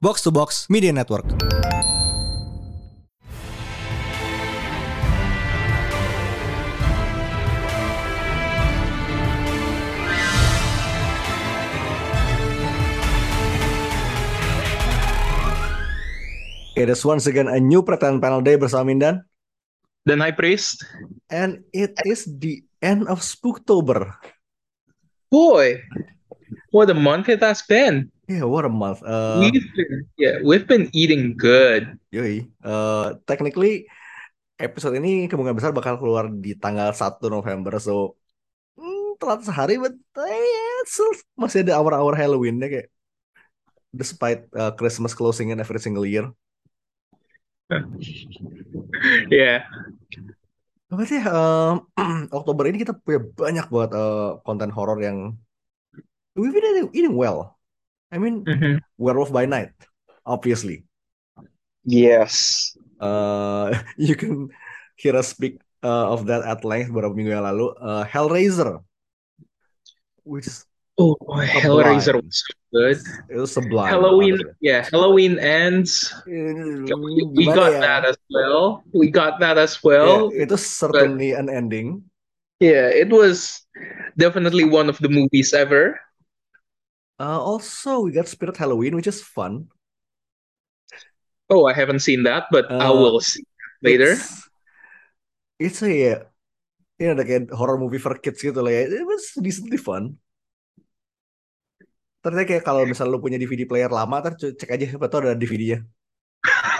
Box to Box Media Network. It is once again a new pretend panel day bersama Mindan. Dan High Priest. And it is the end of Spooktober. Boy, what a month it has been. Yeah, what a month. Uh, we've been, yeah, we've been eating good. Yoi. Uh, technically, episode ini kemungkinan besar bakal keluar di tanggal 1 November. So, hmm, telat sehari, but eh, still masih ada awal-awal Halloween ya kayak. Despite uh, Christmas closing in every single year. yeah. Berarti um, Oktober ini kita punya banyak buat uh, konten horor yang we've been eating well. I mean, Mhm. Werewolf by Night, obviously. Yes. Uh, you can hear us speak uh, of that at length beberapa minggu yang lalu. Uh, Hellraiser, which is Oh boy, Hellraiser Sublime. was so good. it was sublime. Halloween, honestly. yeah, Halloween ends. We, we got ya? that as well. We got that as Yeah, it was certainly an ending. Yeah, it was definitely one of the movies ever. Uh, also, we got Spirit Halloween, which is fun. Oh, I haven't seen that, but I Uh, will see later. It's, it's a ya, ini ada kayak horror movie for kids gitu lah ya. It was decently fun. Ternyata kayak kalau misalnya lu punya DVD player lama, ntar cek aja siapa tahu ada DVD-nya.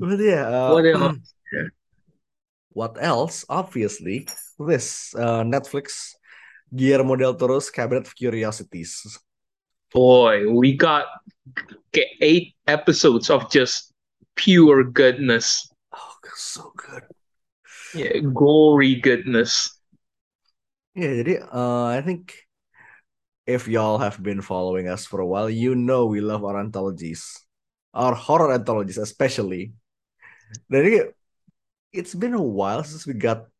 Berarti ya, uh, what else? what else? Obviously, this uh, Netflix Guillermo del Toro's Cabinet of Curiosities. Boy, we got eight episodes of just pure goodness. Oh, so good. Yeah, gory goodness. Yeah, jadi uh, I think if y'all have been following us for a while, you know we love our anthologies, our horror anthologies especially. Ini it's been a while since we got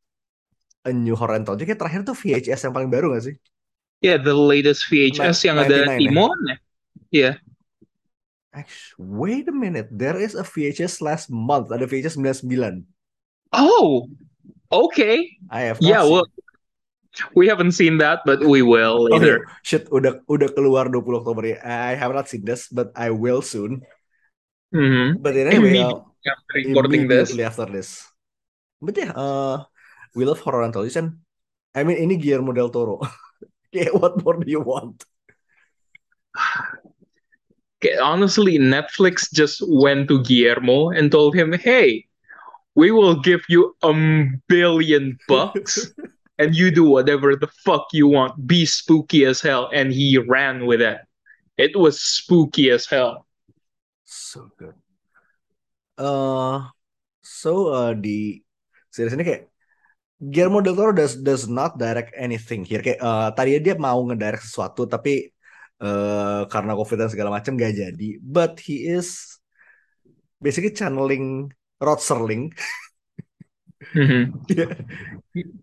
a new horror anthology. Kayak terakhir tuh VHS yang paling baru gak sih? Yeah, the latest VHS yang 99 ada ya? Timon ya. Yeah. Actually, wait a minute, there is a VHS last month. Ada VHS 99. Oh, okay. I have Yeah, seen. well, we haven't seen that, but we will Okay, later. shit, udah udah keluar 20 Oktober ya. I have not seen this, but I will soon. Mhm. But anyway, Immediately after recording this. immediately after this. But yeah, uh, we love horror anthologies and I mean ini Guillermo del Toro. what more do you want? Okay, honestly, Netflix just went to Guillermo and told him, "Hey, we will give you a billion bucks, and you do whatever the fuck you want. Be spooky as hell." And he ran with it. It was spooky as hell. So good. Uh, so uh, di series ini kayak Guillermo del Toro does does not direct anything here. Kayak uh, tadinya dia mau ngedirect sesuatu tapi uh, karena COVID dan segala macam gak jadi. But he is basically channeling Rod Serling. Yeah.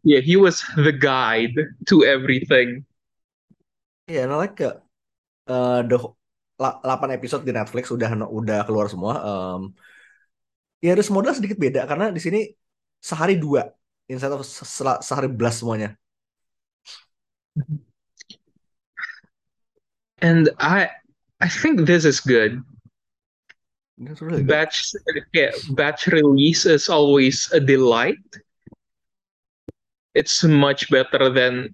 Yeah, he was the guide to everything. Yeah, like uh, uh, the la- 8 episode di Netflix udah udah keluar semua. Um, ya harus modal sedikit beda karena di sini sehari dua instead of se- sehari belas semuanya. And I, I think this is good. It's really good. batch yeah, batch release is always a delight. It's much better than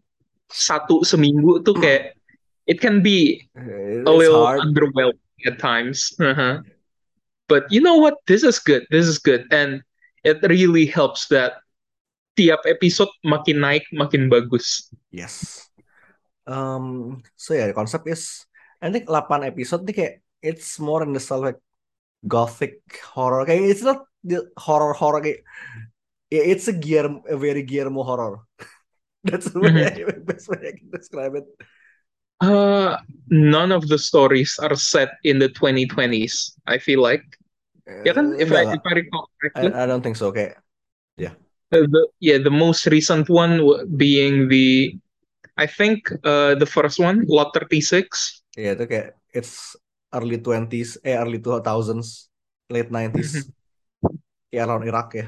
satu seminggu tuh kayak it can be a little hard. underwhelming at times. Uh-huh. But you know what? This is good. This is good, and it really helps that tiap episode makin naik makin bagus. Yes. Um, so ya, the concept is I think 8 episode nih kayak it's more in the style like gothic horror. Kayak it's not the horror horror kayak yeah, it's a gear a very Guillermo horror. That's the way Mhm. best way I can describe it. Uh, none of the stories are set in the 2020s. I feel like. Ya kan, if enggak, I, if I recall I, correctly. I don't think so. Kayak Uh, the yeah the most recent one w- being the I think uh, the first one, Lot 36. Yeah, itu kayak it's early 20s, eh early 2000s, late 90s. Kayak around Iraq ya.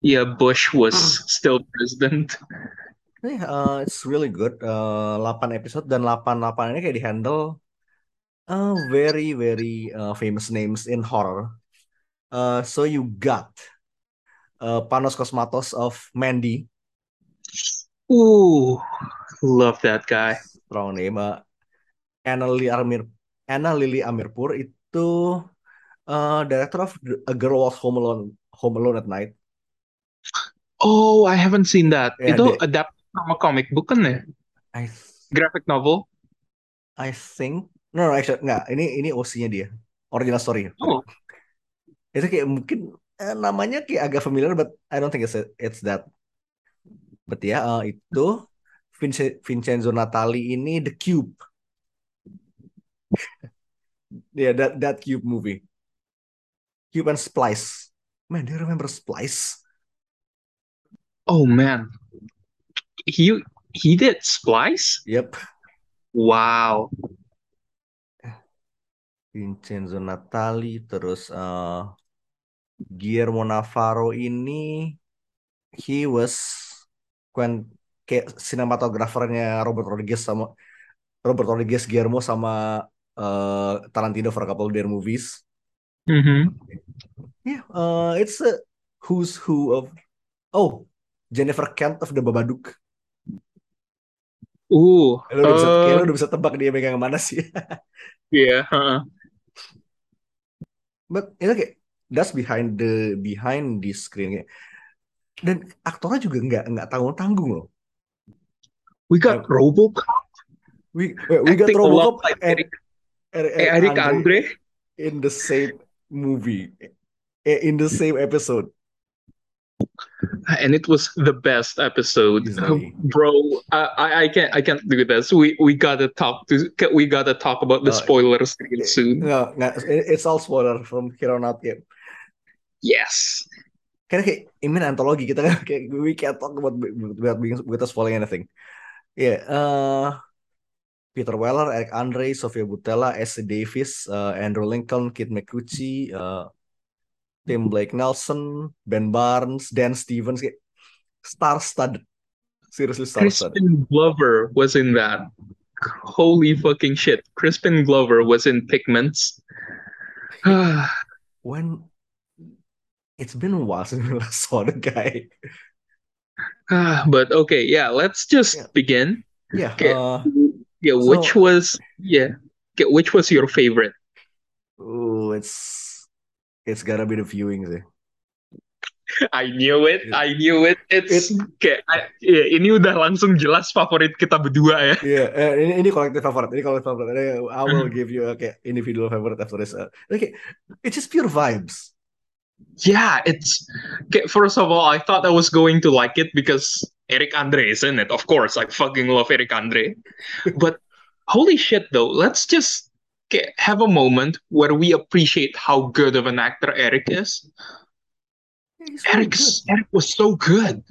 Yeah, Bush was still president. Eh, uh, it's really good. Uh, 8 episode dan 8-8 ini kayak di-handle uh, very very uh, famous names in horror. Uh, so you got uh, Panos Cosmatos of Mandy, Ooh, love that guy. strong name. Uh, Anna Lily Amir, Anna Lily Amirpur itu uh, director of A Girl Walks Home Alone, Home Alone at Night. Oh, I haven't seen that. Yeah, Itu they- adapted from a comic book kan ya? I Graphic novel. I think no, no actually nggak. Ini ini OC-nya dia, original story. Oh, Itu kayak mungkin eh, namanya kayak agak familiar, but I don't think it's it's that. But ya uh, itu Vince- Vincenzo Natali ini The Cube. yeah, that that Cube movie. Cube and Splice. Man, do you remember Splice? oh man. He he did Splice? Yep. Wow. Vincenzo Natali terus uh, Guillermo Navarro ini he was when kayak sinematografernya Robert Rodriguez sama Robert Rodriguez Guillermo sama uh, Tarantino for a couple of their movies. Mhm. Yeah, uh, it's a who's who of oh Jennifer Kent of the Babadook. Ooh. Lo udah bisa, kayak lo Uh, udah bisa tebak dia megang mana sih. yeah. uh-uh. But itu kayak that's behind the behind the screen. Dan aktornya juga nggak nggak tanggung tanggung loh. We got RoboCop We we got acting a lot Robocop like and Eric, Eric, eh, Eric Andre. in the same movie, eh, in the same episode. and it was the best episode Easily. bro I, I i can't i can't do this we we gotta talk to we gotta talk about the Uh, spoilers real soon Nggak, nggak, it's all spoiler from here on out kayak. Yes Karena kayak ini antologi kita kan kayak we can't talk about without being without spoiling anything. Yeah, uh, Peter Weller, Eric Andre, Sofia Butella, S. Davis, uh, Andrew Lincoln, Kid McCucci, uh, Tim Blake Nelson, Ben Barnes, Dan Stevens, kayak star-studded. Seriously star-studded. crispin glover was in that holy fucking shit crispin glover was in pigments When it's been a while since we last saw the guy. but okay yeah let's just Yeah. begin Yeah, Okay. uh, yeah which So- was yeah okay, which was your favorite ooh, it's it's gotta be the viewing sih. I knew it, I knew it. It's kayak I- ya, ini udah langsung jelas favorit kita berdua ya. Iya, eh, ini ini kolektif favorit. Ini kolektif favorit. I will give you a kayak individual favorite after this. Uh, okay, it's just pure vibes. Yeah, it's okay, first of all, I thought I was going to like it because Eric Andre is in it. Of course, I fucking love Eric Andre. But holy shit though, let's just okay, have a moment where we appreciate how good of an actor Eric is. Yeah, he's really Eric's Eric was so good.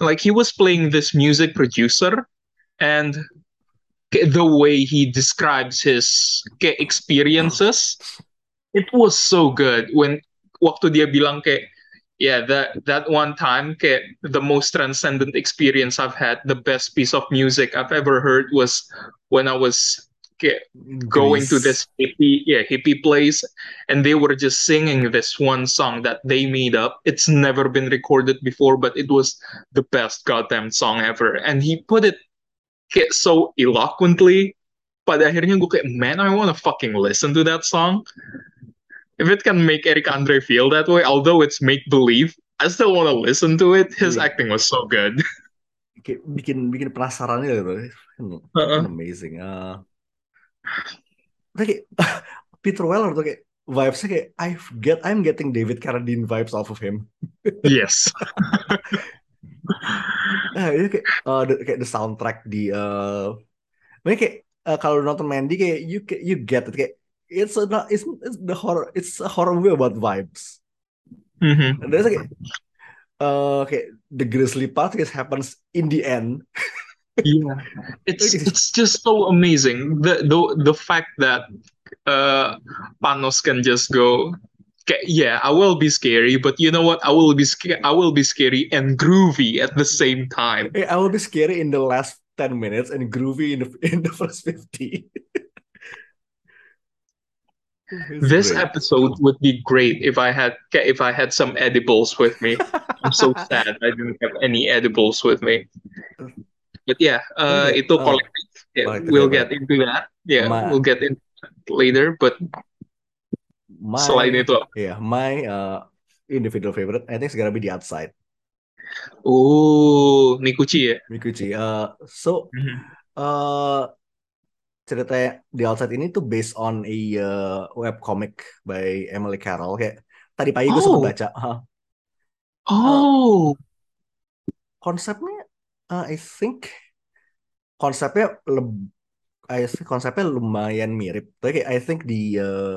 Like he was playing this music producer, and the way he describes his experiences, it was so good. When waktu dia bilang kayak, yeah, that that one time kayak the most transcendent experience I've had, the best piece of music I've ever heard was when I was kayak going to this hippie yeah hippie place and they were just singing this one song that they made up. It's never been recorded before but it was the best goddamn song ever. And he put it kayak so eloquently pada akhirnya gue kayak man I wanna fucking listen to that song if it can make Eric Andre feel that way although it's make believe I still wanna listen to it his Yeah. acting was so good Kayak bikin bikin penasaran gitu. Uh-uh. amazing. Uh, kayak Peter Weller tuh kayak vibesnya kayak I get I'm getting David Carradine vibes off of him. yes Nah, itu kayak uh, the, kayak the soundtrack di uh, kayak uh, kalau nonton Mandy kayak you you get it kayak it's a it's, it's the horror it's a horror movie about vibes. Mhm. And there's kayak uh, kayak the grisly part is happens in the end. yeah it's it's just so amazing the the the fact that uh Panos can just go "Okay, yeah I will be scary but you know what I will be sca- I will be scary and groovy at the same time I will be scary in the last 10 minutes and groovy in the in the first 50. This great. episode would be great if I had if I had some edibles with me. I'm so sad I didn't have any edibles with me. But yeah uh Okay, uh, collective yeah, collective we'll get into that. Yeah My we'll get into that later but my, selain itu yeah, my uh individual favorite I think it's gonna be the outside. oh Nikuchi ya Mikuchi. Uh so Mhm. uh ceritanya The Outside ini tuh based on a uh, web comic by Emily Carroll. Kayak tadi pagi gue sempat oh. baca. Hah. Uh, oh konsepnya uh, I think konsepnya leb I think konsepnya lumayan mirip. Tapi kayak I think the uh,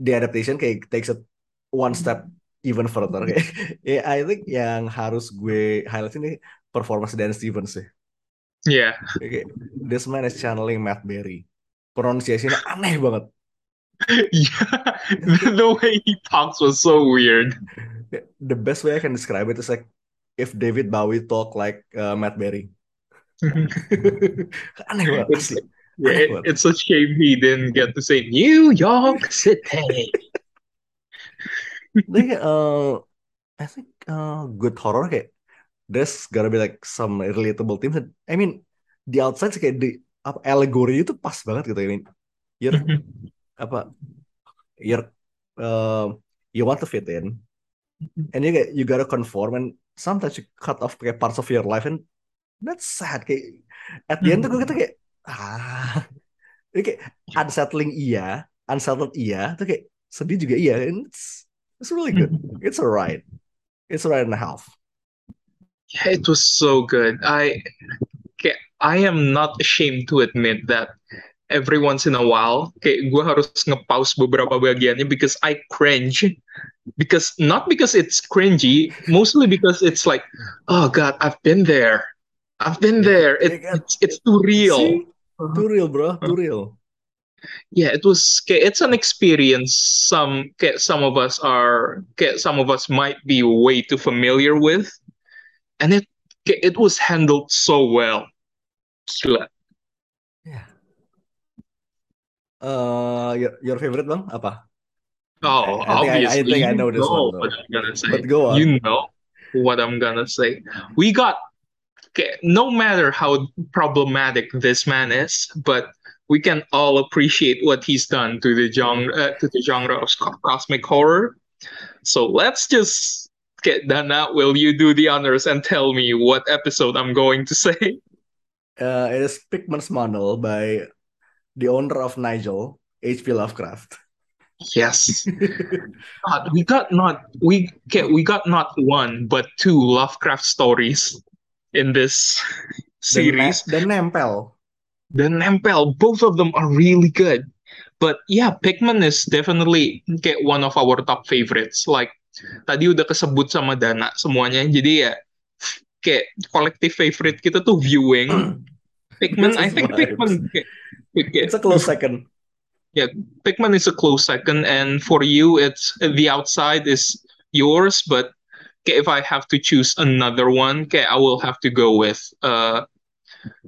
the adaptation kayak takes it one step even further. Kayak ya I think yang harus gue highlight ini performance Dan Stevens sih yeah kayak this man is channeling Matt Berry. Pronunciasinya aneh banget. Yeah the, way he talks was so weird. The best way I can describe it is like if David Bowie talk like uh, Matt Berry. Aneh banget it's yeah, aneh it, banget. it's a shame he didn't get to say New York City. Kayak, uh, I think uh, good horror kayak there's gotta be like some relatable themes. I mean, the outside kayak di apa allegory itu pas banget gitu. I mean, you're apa you're uh, you want to fit in and you get you gotta conform and sometimes you cut off kayak parts of your life and that's sad kayak at the end tuh gue kata kayak ah. Ini kayak unsettling iya unsettled iya tuh kayak sedih juga iya and it's it's really good. It's alright. It's alright and a half it was so good. I kayak I am not ashamed to admit that every once in a while kayak gue harus nge-pause beberapa bagiannya because I cringe. Because not because it's cringy mostly because it's like oh god I've been there. I've been there. It, it's it's too real. See? Uh-huh. too real bro. Too uh-huh. real. Yeah it was kayak it's an experience some kayak some of us are kayak some of us might be way too familiar with and it it was handled so well. Yeah. Uh your, your favorite bang apa? Oh, I, I think I, I think I you know this know one what I'm gonna say. but go on. You know what I'm gonna say. We got, okay, no matter how problematic this man is, but we can all appreciate what he's done to the genre, uh, to the genre of cosmic horror. So let's just get Dana. Will you do the honors and tell me what episode I'm going to say? uh, it is Pigman's Manual by the owner of Nigel H.P. Lovecraft Yes, God, we got not we okay, we got not one but two Lovecraft stories in this series. dan nempel The Nempel, both of them are really good. But yeah, Pikmin is definitely get one of our top favorites. Like tadi udah kesebut sama Dana semuanya. Jadi ya kayak collective favorite kita tuh viewing Pikmin. I think. Pikmin kayak- kayak- it's a close second yeah, Pikmin is a close second, and for you, it's the outside is yours. But okay, if I have to choose another one, okay, I will have to go with uh,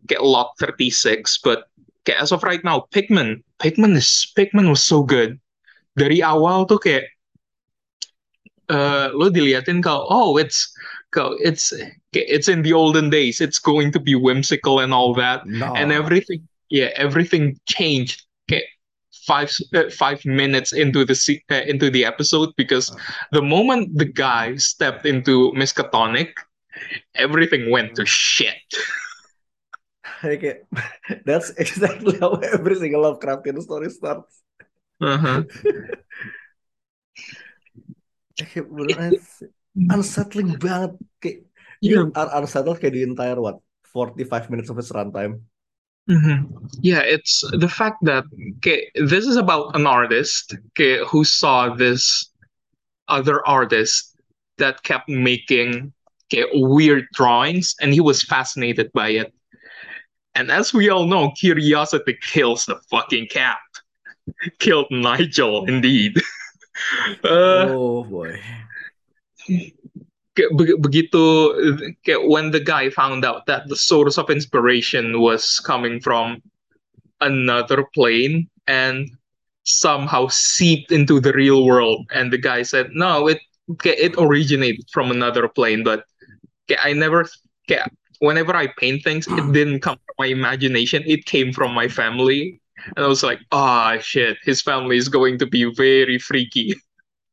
okay, Lot Thirty Six. But okay, as of right now, Pikmin, Pikmin is Pikmin was so good. Dari awal tuh kayak uh, lo diliatin kalau oh it's it's it's in the olden days, it's going to be whimsical and all that. No. And everything yeah everything changed okay five uh, five minutes into the se- uh, into the episode because the moment the guy stepped into Miskatonic everything went to shit. Okay, that's exactly how every single Lovecraftian story starts. uh-huh. Kayak beneran unsettling banget. Kayak yeah you are unsettled kayak the entire what 45 minutes of its runtime. mhm. yeah it's the fact that okay, this is about an artist okay, who saw this other artist that kept making kayak weird drawings, and he was fascinated by it. And as we all know, curiosity kills the fucking cat. Killed Nigel, indeed. uh, Oh boy. begitu when the guy found out that the source of inspiration was coming from another plane and somehow seeped into the real world and the guy said no it it originated from another plane but I never whenever I paint things it didn't come from my imagination it came from my family and I was like ah shit his family is going to be very freaky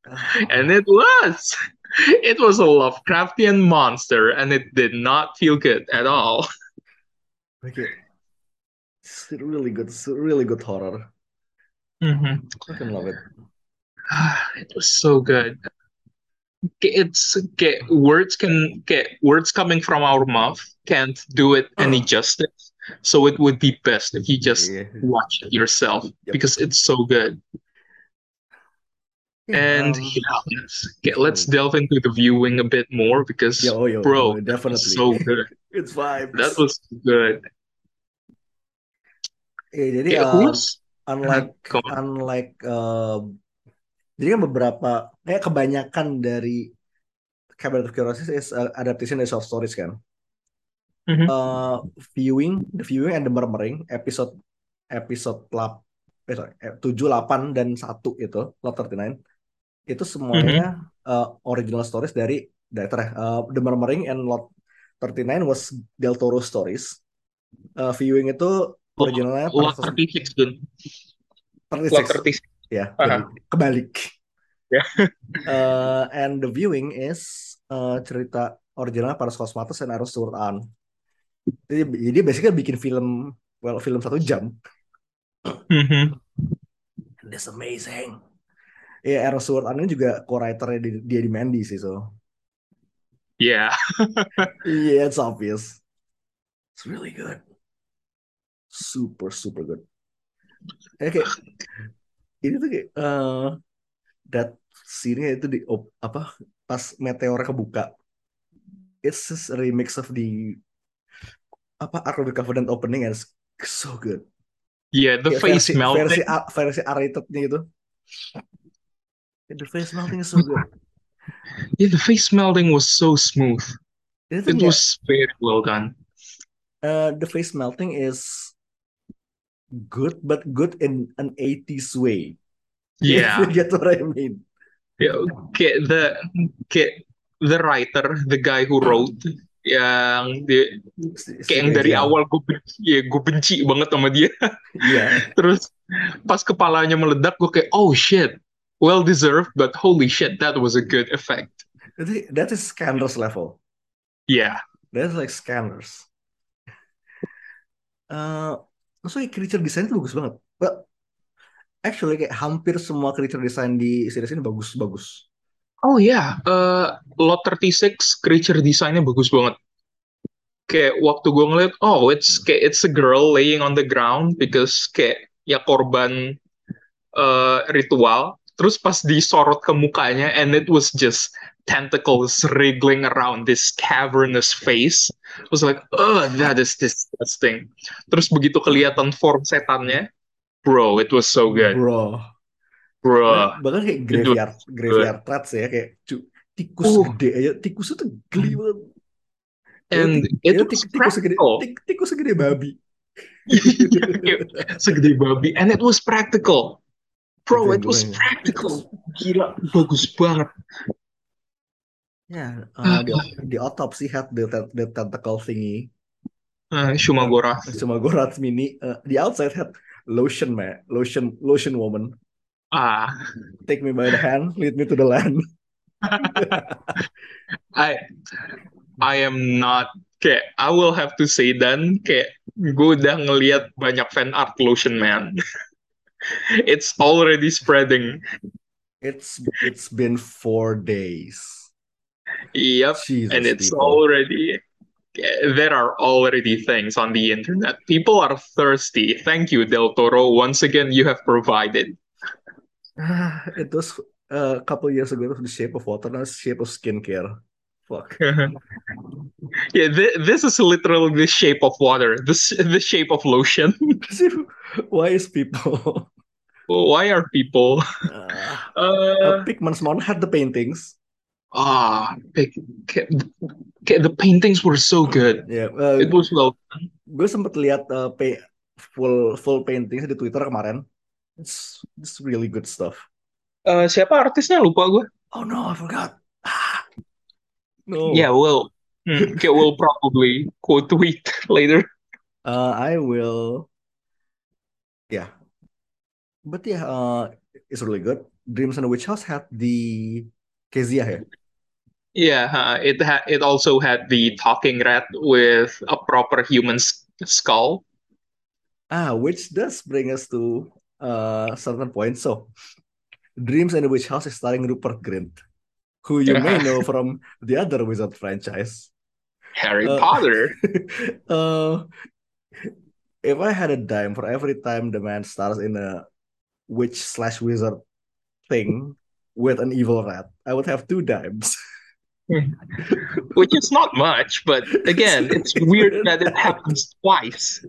and it was it was a Lovecraftian monster and it did not feel good at all Okay. It's really good. It's really good horror. Mhm. Fucking love it. it was so good it's words can get words coming from our mouth can't do it any justice so it would be best if you just Yeah. watch it yourself Yep. because it's so good Yeah, and um, yeah, let's, okay, let's delve into the viewing a bit more because yeah, oh, yeah, bro, oh, that was definitely. so good. It's vibes. That was good. Ya, jadi Kayak uh, unlike on. unlike uh, jadi kan beberapa kayak kebanyakan dari Cabinet of Curiosities is uh, adaptation dari short stories kan. Mhm. Uh, viewing, the viewing and the murmuring episode episode lap, eh, sorry, eh, 7, 8 dan 1 itu Lot 39 itu semuanya uh, original stories dari director. Uh, the Murmuring and Lot 39 was Del Toro stories. Uh, viewing itu originalnya Lot per- 36 dun. 36 Lot 36. ya jadi kebalik Ya. Uh, and the viewing is uh, cerita original Paris Cosmatos and Aaron Stewart Ann jadi, jadi basically bikin film well film satu jam. Mhm. and it's amazing. Ya Aaron Stewart Ann ini juga co-writernya di, dia di Mandy sih so. Yeah. yeah it's obvious. It's really good. Super super good. Eh, kayak ini tuh kayak eh that scene itu di op- apa pas meteor kebuka. It's just a remix of the apa Ark of the Covenant opening and it's so good Yeah, the Kayak face versi melting. versi A- versi R-rated-nya gitu the face melting is so good Yeah, the face melting was so smooth. It nggak- was very well done. uh, the face melting is good but good in an 80s way Yeah. you get what I mean Yeah, kayak the kayak the writer, the guy who wrote yang dia kayak yang dari awal gue benci, ya gue benci banget sama dia. Iya. Terus pas kepalanya meledak gue kayak oh shit, well deserved, but holy shit, that was a good effect. That is scanners level. Yeah. That's like scanners. Uh, maksudnya creature design itu bagus banget. But actually kayak hampir semua creature design di series ini bagus-bagus. Oh ya, yeah. Lot 36 creature desainnya bagus banget. Kayak waktu gue ngeliat, oh it's kayak it's a girl laying on the ground because kayak ya korban uh, ritual. Terus pas disorot ke mukanya and it was just tentacles wriggling around this cavernous face. I was like, oh that is disgusting. Terus begitu kelihatan form setannya, bro, it was so good, Bro. Bro. Bah- bahkan kayak graveyard graveyard rats ya kayak cu- tikus Uh. gede aja. Tikus itu geli banget. And it itu was tik- tikus segede tik- tikus segede babi. Segede babi. And it was practical. Bro it was practical. Gila bagus banget. Ya uh, di, di autopsy had the, the tentacle thingy. Uh, Shumagora rats mini. Uh, di outside had lotion man. Lotion lotion woman ah. Take me by the hand lead me to the land. I I am not kayak I will have to say dan kayak gue udah ngeliat banyak fan art lotion man. It's already spreading. It's it's been four days. Yep Jesus and it's people. already there are already things on the internet. People are thirsty. Thank you Del Toro. Once again you have provided Ah, it was uh, a couple years ago it was the shape of water now it's shape of skincare Fuck. yeah, th- this is literally the shape of water, this the shape of lotion. Why is people? Why are people? Uh, Uh, Pigman's Mountain had the paintings. ah, ca- the paintings were so good. Ya, uh, It was well. gue sempet lihat uh, pa- full full paintings di Twitter kemarin. It's it's really good stuff. Uh, siapa artisnya lupa gue. Oh no, I forgot. Ah, no. Yeah, well, hmm, okay, we'll probably quote tweet later. Uh, I will. Yeah. But yeah, uh, it's really good. Dreams in the Witch House had the Kezia here. Yeah, uh, it had it also had the talking rat with a proper human skull. Ah, which does bring us to uh certain point. So, Dreams in the Witch House is starring Rupert Grint, who you may know from the other Wizard franchise. Harry Uh, Potter. uh, if I had a dime for every time the man stars in a witch slash wizard thing with an evil rat, I would have two dimes. which is not much, but again, it's weird that it happens twice.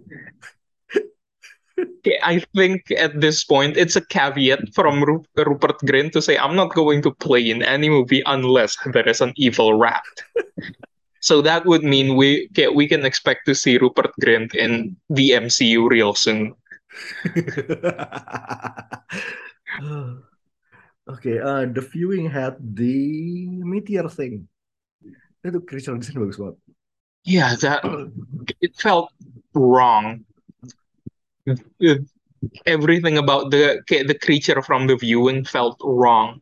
Okay, I think at this point it's a caveat from Ru- Rupert Grint to say I'm not going to play in any movie unless there is an evil rat. So that would mean we okay, we can expect to see Rupert Grint in the MCU real soon. okay, uh, the viewing had the meteor thing. Itu creature design bagus banget. Yeah, that it felt wrong. Everything about the kayak the creature from the viewing felt wrong.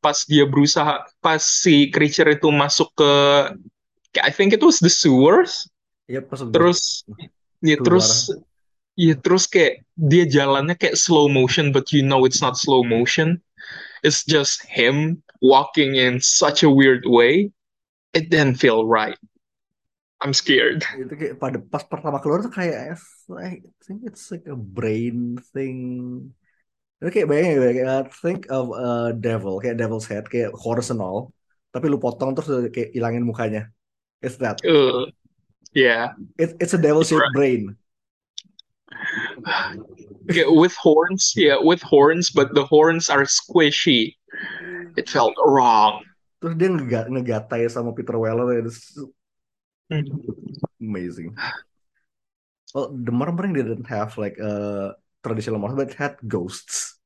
Pas dia berusaha, pas si creature itu masuk ke, kayak I think it was the sewers, udah terus ya keluar. terus ya terus kayak dia jalannya kayak slow motion, but you know it's not slow motion. It's just him walking in such a weird way. It didn't feel right. I'm scared. itu kayak pada pas pertama keluar tuh kayak I think it's like a brain thing. Itu kayak bayangin kayak uh, think of a devil kayak devil's head kayak horizontal tapi lu potong terus kayak ilangin mukanya. It's that. Uh, yeah. It, it's a devil shaped brain. Yeah, with horns, yeah, with horns, but the horns are squishy. It felt wrong. Terus dia ngega- ngegatai sama Peter Weller. It's amazing. Well, the Murmuring didn't have like a traditional monster, but it had ghosts.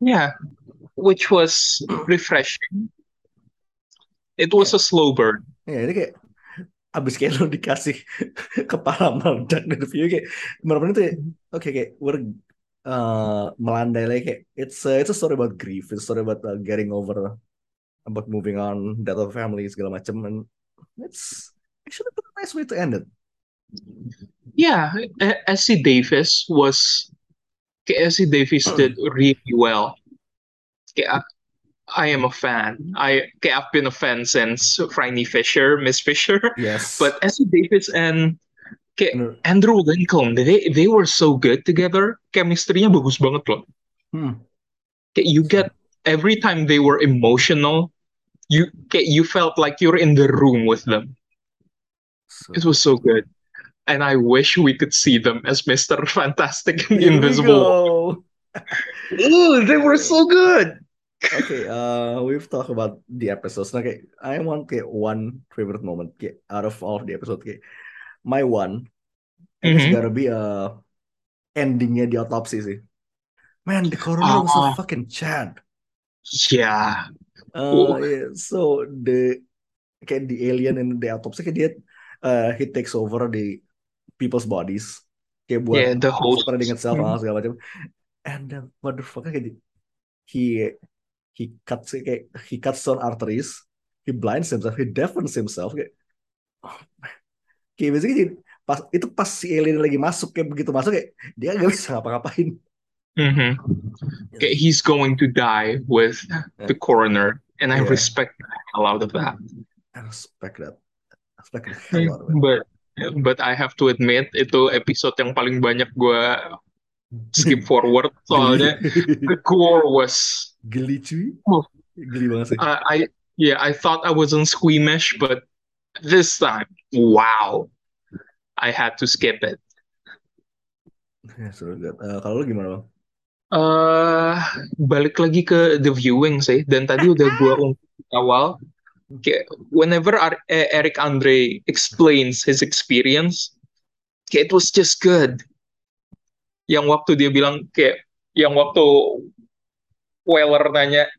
Yeah, which was refreshing. It was a slow burn. Ya, ini kayak abis kayak lo dikasih kepala meledak dari view kayak Murmuring tuh oke kayak we're uh, melandai lagi kayak it's a, it's a story about grief, it's a story about uh, getting over, about moving on, death of family segala macam, and it's actually a nice way to end it. Yeah, A- Essie Davis was. Essie Davis did really well. Kayak, I am a fan. I kayak I've been a fan since Franny Fisher, Miss Fisher. Yes. But Essie Davis and kayak Bener. Andrew Lincoln, they they were so good together. Chemistry-nya bagus banget loh. Hmm. You get every time they were emotional, you you felt like you're in the room with them. So, It was so good. And I wish we could see them as Mr. Fantastic and here Invisible. go. Ooh, they were so good. Okay, uh, we've talked about the episodes. Okay, I want kayak one favorite moment kayak out of all of the episode. Okay, my one, and it's Mhm. gotta be uh endingnya di autopsi sih. Man, the coroner was a Ah. fucking Chad. Yeah. Uh, yeah, so the kayak the alien in the autopsy kayak dia uh, he takes over the people's bodies kayak buat Yeah, the host. spreading itself Hmm. ah, segala macam. And then motherfucker kayak di- he he cuts kayak he cuts down arteries, he blinds himself, he deafens himself kayak oh, man. kayak basically jadi- pas itu pas si alien lagi masuk kayak begitu masuk kayak dia gak bisa ngapa-ngapain. Mhm. Okay, he's going to die with the coroner, and I Yeah. respect the hell out of that. I respect that. But but I have to admit itu episode yang paling banyak gue skip forward soalnya the gore was geli cuy. Oh. Geli banget sih. uh, I Yeah, I thought I wasn't squeamish, but this time, wow, I had to skip it. Ya. Eh, kalau lu gimana bang? eh balik lagi ke the viewing sih, dan tadi udah gua awal. Whenever Ar- Eric Andre explains his experience, kayak it was just good. Yang waktu dia bilang kayak, yang waktu Weller nanya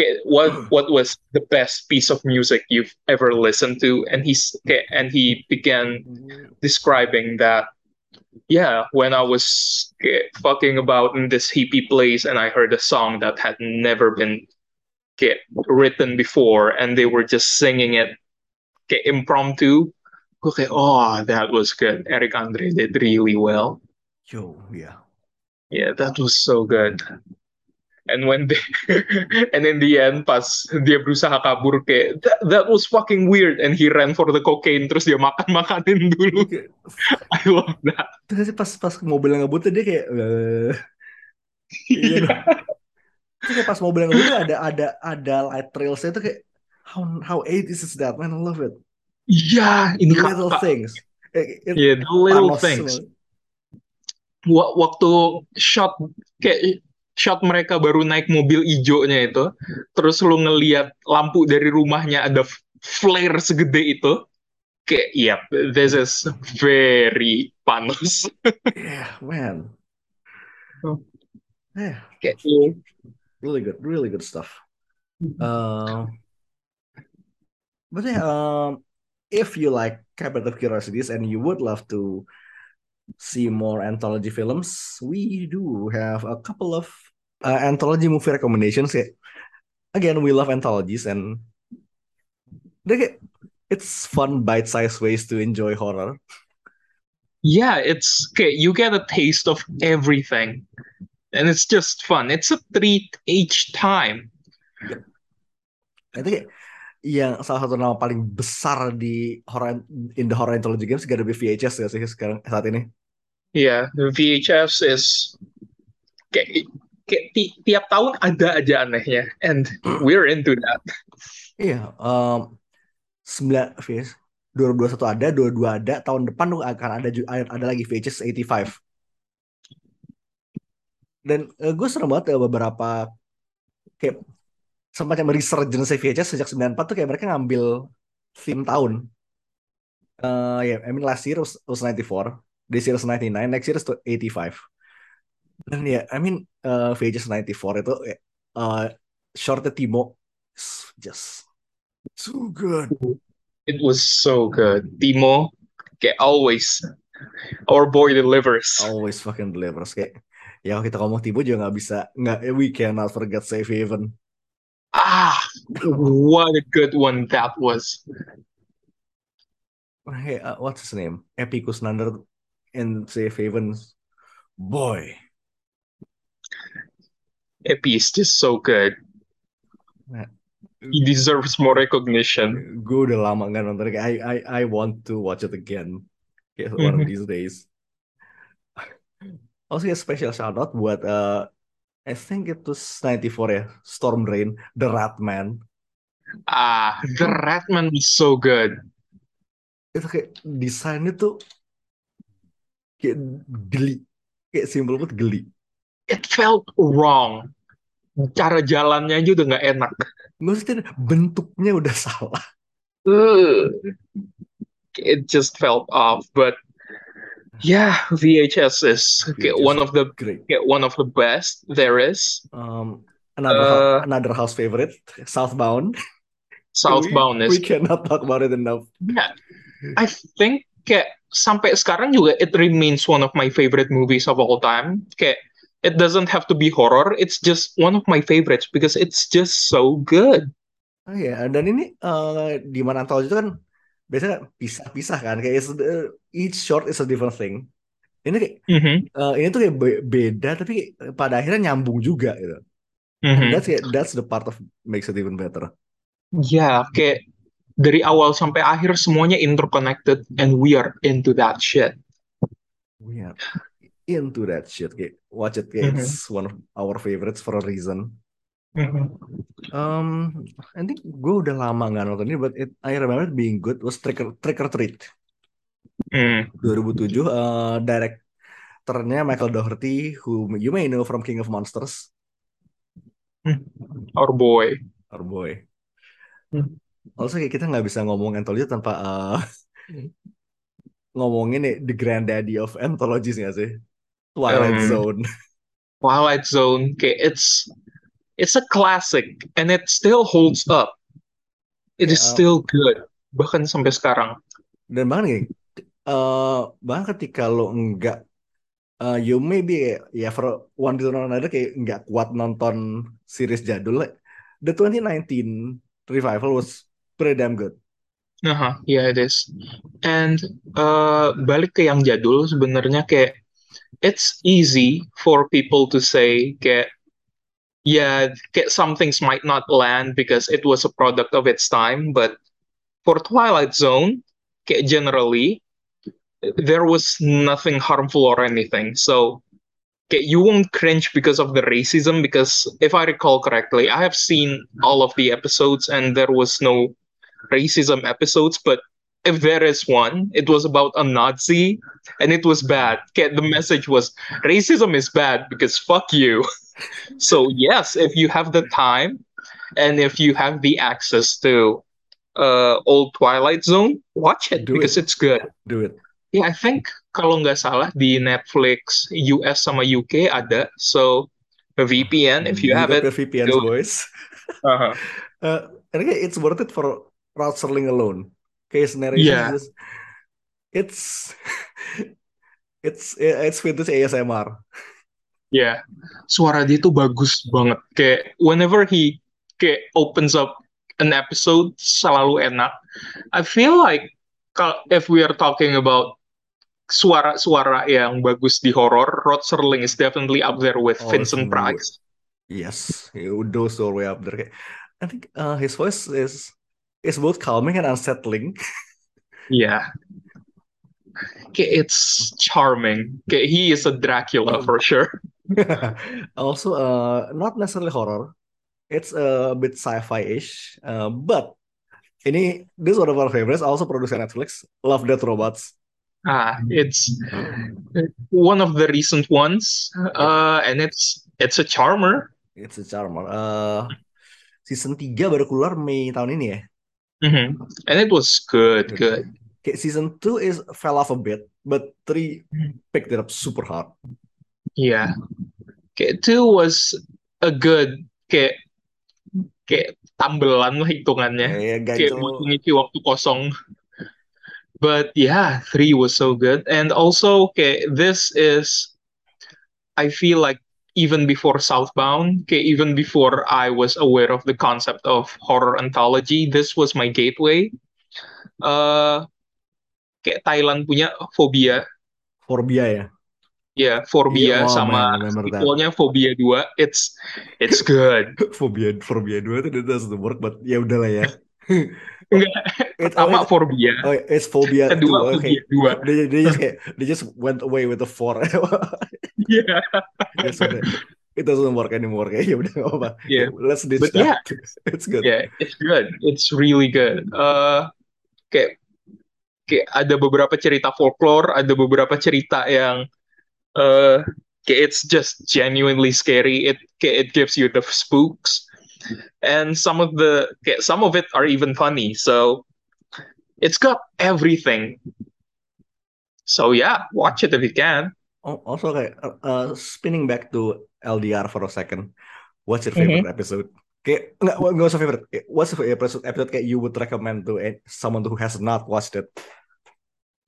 kayak what hmm. what was the best piece of music you've ever listened to, and he's kayak, and he began describing that yeah when i was fucking about in this hippie place and i heard a song that had never been kayak, written before and they were just singing it kayak, impromptu. Gue kayak oh that was good. Eric Andre did really well. Yo, ya. yeah that was so good. And when they and in the end pas dia berusaha kabur kayak that, that was fucking weird. And he ran for the cocaine terus dia makan makanin dulu I love that. Terus pas pas mobilnya ngebut dia kayak eh, Iya, Iya. Terus kayak pas mobilnya ngebut tuh ada ada ada light trailsnya tuh kayak how how 80s is that man I love it Iya, ini kak, little things it- Yeah, the little panos things. Waktu shot kayak shot mereka baru naik mobil ijonya itu, terus lu ngeliat lampu dari rumahnya ada flare segede itu, kayak yep, this is very panos. yeah man Oh. yeah Kayak lu- really good really good stuff uh, but yeah um, if you like Cabinet of Curiosities and you would love to see more anthology films, we do have a couple of uh, anthology movie recommendations. Again, we love anthologies and they it's fun bite-sized ways to enjoy horror. yeah, it's kayak you get a taste of everything, and it's just fun. It's a treat each time. I think yang salah satu nama paling besar di horror in the horror anthology games gak ada VHS ya sih sekarang saat ini. Yeah, the VHS is kayak, kayak ti- tiap tahun ada aja anehnya, and we're into that. Iya, um, 9 VHS 2021 ada, 22 ada, tahun depan tuh akan ada ada lagi VHS 85. Dan gue seneng banget ya beberapa kayak semacam resurgence VHS sejak 94 tuh kayak mereka ngambil theme tahun. Eh ya, I mean last year was, was 94, this year was 99, next year is 85. Dan ya, I mean eh, VHS 94 itu eh shortnya Timo just so good. It was so good. Timo, kayak always, our boy delivers. Always fucking delivers kayak ya kalau kita ngomong Timo juga nggak bisa nggak we cannot forget Safe Haven. Ah, what a good one that was. Hey, uh, what's his name? Epicus Nander in Safe Haven. Boy, Epi is just so good. He deserves more recognition. gue udah lama nggak nonton I I I want to watch it again. One of these days. Also ya special shout out buat uh, I think it was 94 ya, Storm Drain, The Rat Man. Ah, the Ratman was so good. Itu kayak desainnya tuh kayak geli, kayak simpel banget geli. It felt wrong. Cara jalannya aja udah nggak enak. Maksudnya bentuknya udah salah. Ugh. It just felt off, but yeah, VHS is VHS one of the Great. one of the best there is. Um, another Uh, another house favorite, Southbound. Southbound we, we is cannot talk about it enough. yeah. I think kayak sampai sekarang juga it remains one of my favorite movies of all time. Kayak it doesn't have to be horror, it's just one of my favorites because it's just so good. Oh iya, dan ini eh, di mana anthology itu kan biasanya pisah-pisah kan, kayak eh, each short is a different thing. Ini kayak Mhm, eh, ini tuh kayak be- beda tapi pada akhirnya nyambung juga gitu. And mhm. that's kayak- that's the part of makes it even better. Ya, kayak dari awal sampai akhir semuanya interconnected and we are into that shit. We are into that shit. Kayak watch it, kayak Mhm. it's one of our favorites for a reason. Um, I think gue udah lama nggak nonton ini, but it, I remember it being good was Trick or, Trick or Treat Hmm. 2007. Uh, direkturnya Michael Dougherty, who you may know from King of Monsters, Hmm. Our boy. our boy. Hmm. Also kayak kita nggak bisa ngomong anthology tanpa uh, ngomongin nih the granddaddy of anthologies nggak sih? Twilight Um, Zone. Twilight Zone, kayak it's it's a classic and it still holds up. It is Kayak, uh, still good bahkan sampai sekarang. dan bahkan uh, bahkan ketika lo enggak uh, you maybe ya for one reason or another kayak nggak kuat nonton series jadul like, the 2019 revival was pretty damn good Aha, yeah it is. And uh, balik ke yang jadul sebenarnya kayak it's easy for people to say kayak yeah some things might not land because it was a product of its time, but for Twilight Zone generally there was nothing harmful or anything. So you won't cringe because of the racism because if I recall correctly, I have seen all of the episodes and there was no racism episodes, but if there is one, it was about a Nazi and it was bad. The message was racism is bad because fuck you. so yes, if you have the time and if you have the access to uh old Twilight Zone, watch it Do because it. it's good. do it Yeah, I think kalau nggak salah di Netflix US sama UK ada. So a VPN if you have Buka it. ke VPNs boys Uh-huh. uh, and it's worth it for Rod Serling alone case narration Yeah. just it's it's it's vintage ASMR Yeah, suara dia tuh bagus banget. Kayak whenever he kayak opens up an episode selalu enak. I feel like if we are talking about suara-suara yang bagus di horror, Rod Serling is definitely up there with Oh, Vincent Price. yes those are way up there I think uh, his voice is is both calming and unsettling Yeah. It's charming. He is a Dracula for sure. also uh not necessarily horror. It's a bit sci-fi-ish uh, but ini this is one of our favorites. Also produced by Netflix. Love Death Robots. Ah, it's one of the recent ones, uh, and it's it's a charmer. it's a charmer. Uh season 3 baru keluar Mei tahun ini ya? Mhm. And it was good, good. Kayak season 2 is fell off a bit but 3 picked it up super hard Yeah. Kayak two was a good kayak kayak tambelan lah hitungannya. kayak Kayak ganjel buat mengisi waktu kosong. But yeah, three was so good. And also kayak this is I feel like even before Southbound, kayak even before I was aware of the concept of horror anthology, this was my gateway. Uh, kayak Thailand punya Phobia, Phobia ya ya Iya, Phobia oh sama sequelnya Phobia 2. It's it's good. Phobia Phobia 2 itu doesn't work but ya udahlah ya Enggak, oh, pertama it's, Phobia, oh, it's Phobia 2 kedua oke Phobia 2. they, they just kayak, they just went away with the four Yeah. ya sudah it doesn't work anymore kayak ya udah nggak apa-apa Yeah. let's ditch But that it's good Yeah, it's good. It's really good. Uh, kayak kayak ada beberapa cerita folklore, ada beberapa cerita yang uh, it's just genuinely scary. It it gives you the spooks, and some of the some of it are even funny. So it's got everything. So yeah, watch it if you can. Oh, also kayak uh, spinning back to LDR for a second what's your favorite episode kayak nggak nggak usah favorite what's the episode episode kayak you would recommend to someone who has not watched it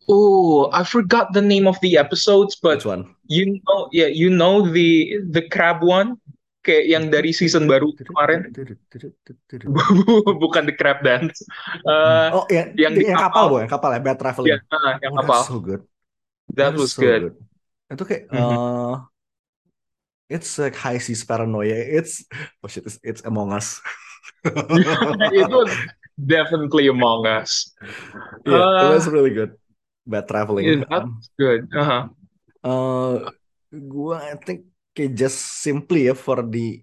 Oh, I forgot the name of the episodes, but which one You know, yeah, you know the the crab one, kayak yang dari season baru kemarin, bukan the crab dance. Uh, oh yang yang di yang kapal. kapal bu yang kapal ya bad traveling ya, ah, yang oh kapal. that's so good That is was so good. itu kayak Mhm. uh, it's like high seas paranoia it's oh shit it's, it's Among Us It was definitely Among Us. yeah it was Uh, really good bad traveling yeah, that's good. Uh-huh. Uh, gua I think kayak just simply ya for the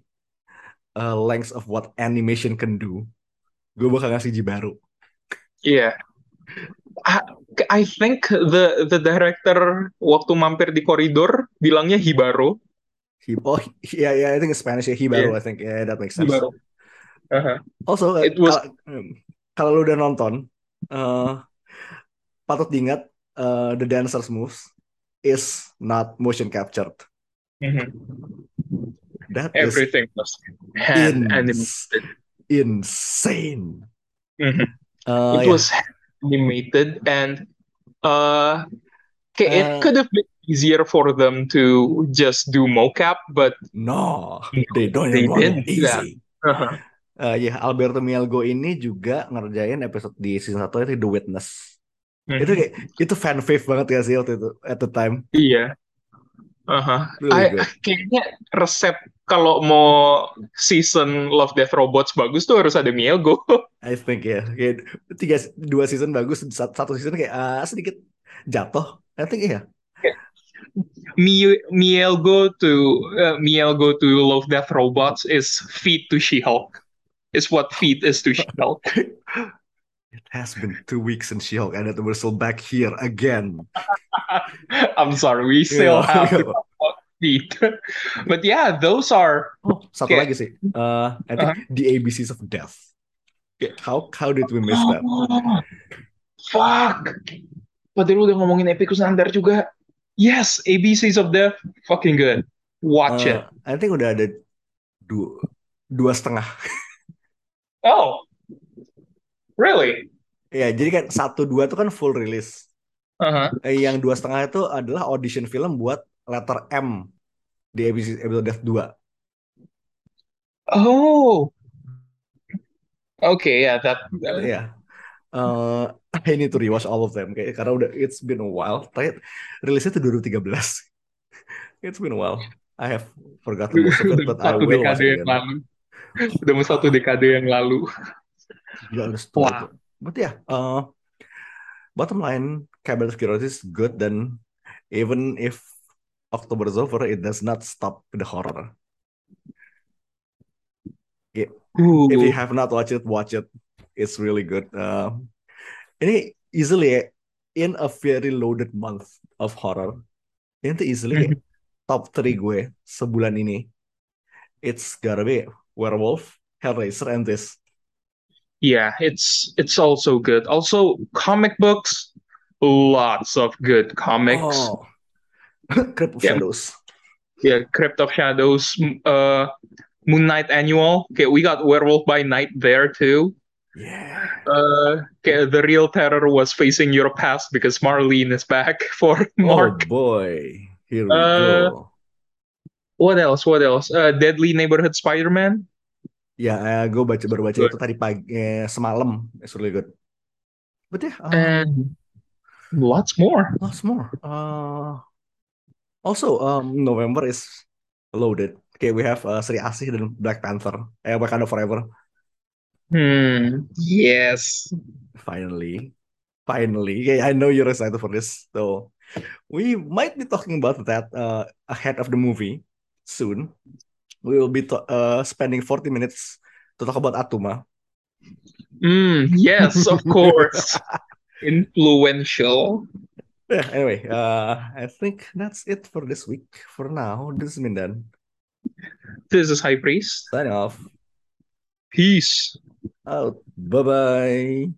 uh, lengths of what animation can do, gue bakal ngasih Jibaru. Iya. I, I think the the director waktu mampir di koridor bilangnya Hibaro. Hi- oh, yeah, yeah, I think it's Spanish ya Hibaru, Yeah. I think. Yeah, that makes sense. Hibaro. Uh-huh. Also, It was- kal- um, kalau lu udah nonton, uh, patut diingat uh, the dancers moves is not motion captured. Mhm. That is Everything was hand ins- animated. insane. Mhm. Uh, it yeah. was animated and uh okay, it Uh, could have been easier for them to just do mocap but no, they don't They even want it didn't do that. easy. uh-huh. Uh, ya Alberto Mielgo ini juga ngerjain episode di season 1 itu The Witness. Itu kayak itu fan fave banget gak sih waktu itu at the time. iya uh-huh. Really I- kayaknya resep kalau mau season Love Death Robots bagus tuh harus ada Mielgo I think ya. Kayak tiga dua season bagus, sat- satu season kayak ah, sedikit jatuh. I think iya. Mi- Mielgo to uh, Mielgo to Love Death Robots is feed to She-Hulk is what feed is to She-Hulk It has been two weeks since She-Hulk and we're still back here again. I'm sorry we still Yeah. have to feed but yeah those are Oh, satu Kayak- lagi sih. Uh, I think the ABCs of Death. How how did we miss that? Oh, fuck. Padahal udah ngomongin Epicus Nandar juga. Yes, ABCs of Death, fucking good. Watch it. Uh, I think udah ada dua dua setengah. Oh, really? Ya, jadi kan satu dua itu kan full release. Uh-huh. Eh, yang dua setengah itu adalah audition film buat letter M di ABC episode Death 2. Oh. Okay, yeah, that. Ya. Eh, I need to rewatch all of them kayak karena udah it's been a while. Terakhir rilisnya itu 2013. It's been a while. I have forgotten most of it, but I satu will watch it yang again. lalu. Udah mau satu dekade yang lalu. Gila, udah setelah Wah. itu. But yeah, uh, bottom line, Cabinet of Curiosity is good dan even if October is over, it does not stop the horror. If you Ooh. have not watched it, watch it. It's really good. Uh, ini easily in a very loaded month of horror. Ini tuh easily kayak top 3 gue sebulan ini. It's gotta be Werewolf, Hellraiser, and this. Yeah, it's it's also good. Also, comic books, lots of good comics. Oh, Crypt of Yeah. Shadows. Yeah, Crypt of Shadows, uh, Moon Knight Annual. Okay, we got Werewolf by Night there too. Yeah. Uh, okay, the real terror was facing your past because Marlene is back for mark Oh boy, here we Uh, go. What else? What else? Uh, Deadly Neighborhood Spider-Man. Ya, eh, gue baca baru baca itu tadi pagi eh, semalam. It's really good. But yeah, uh, And lots more. lots more. Uh, also, um, November is loaded. Okay, we have uh, Sri Asih dan Black Panther. Eh, Wakanda Forever. Hmm. Yes. Finally, finally. Okay, I know you're excited for this, so we might be talking about that uh, ahead of the movie soon. We will be uh, spending 40 minutes to talk about Atuma. Hmm. Yes, of course. Influential. Yeah, anyway, uh, I think that's it for this week. For now, this is Mindan. This is High Priest. Signing off. Peace. Out. Bye bye.